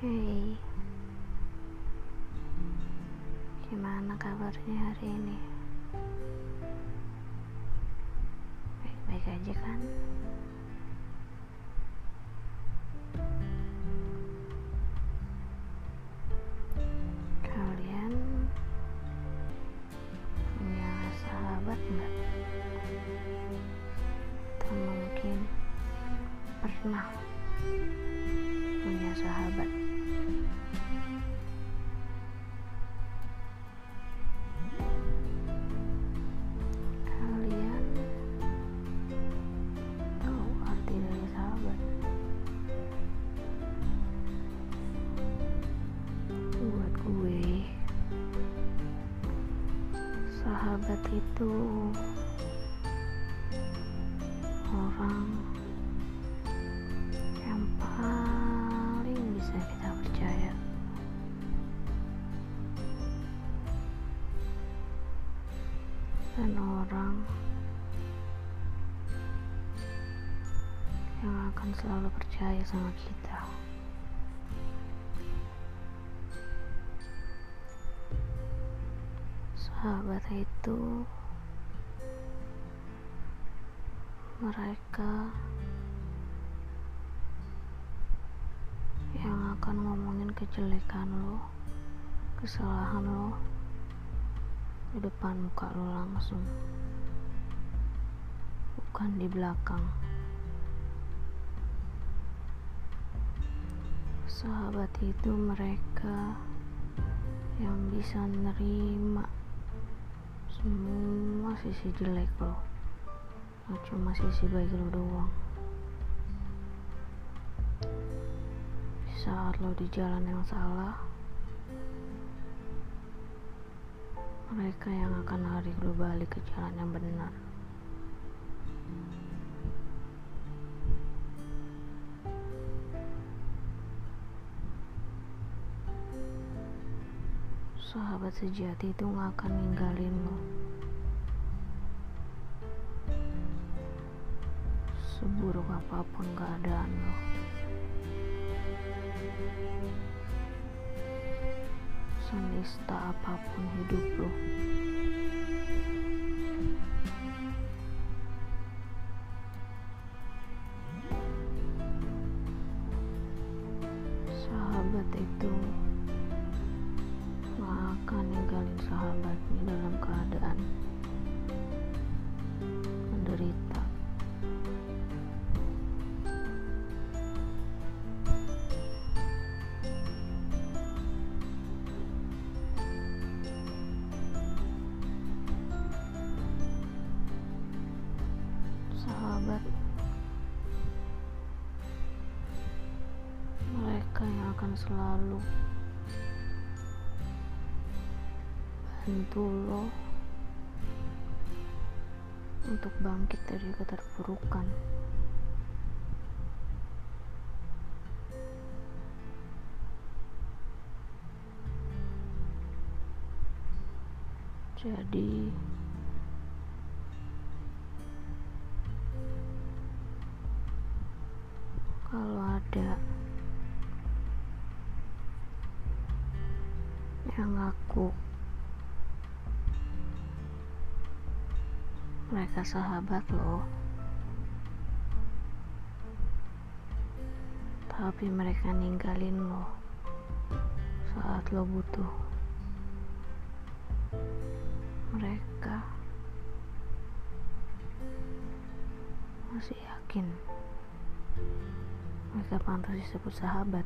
Hey, gimana kabarnya hari ini? Baik-baik aja kan? Kalian punya sahabat nggak? Atau mungkin pernah sahabat itu orang yang paling bisa kita percaya. Dan orang yang akan selalu percaya sama kita. Sahabat itu mereka yang akan ngomongin kejelekan lo, kesalahan lo di depan muka lo langsung, bukan di belakang. Sahabat itu mereka yang bisa nerima semua sisi jelek lo Gak cuma sisi baik lo doang. Saat lo di jalan yang salah mereka yang akan narik lo balik ke jalan yang benar sahabat sejati itu gak akan ninggalin lo. Seburuk apa pun keadaan lo. Senista apa pun hidup lo. Sahabat itu sahabatnya dalam keadaan menderita. Sahabat mereka yang akan selalu bantu lo untuk bangkit dari keterpurukan. Jadi kalau ada yang ngaku mereka sahabat lo tapi mereka ninggalin lo saat lo butuh. Mereka masih yakin. Mereka pantas disebut sahabat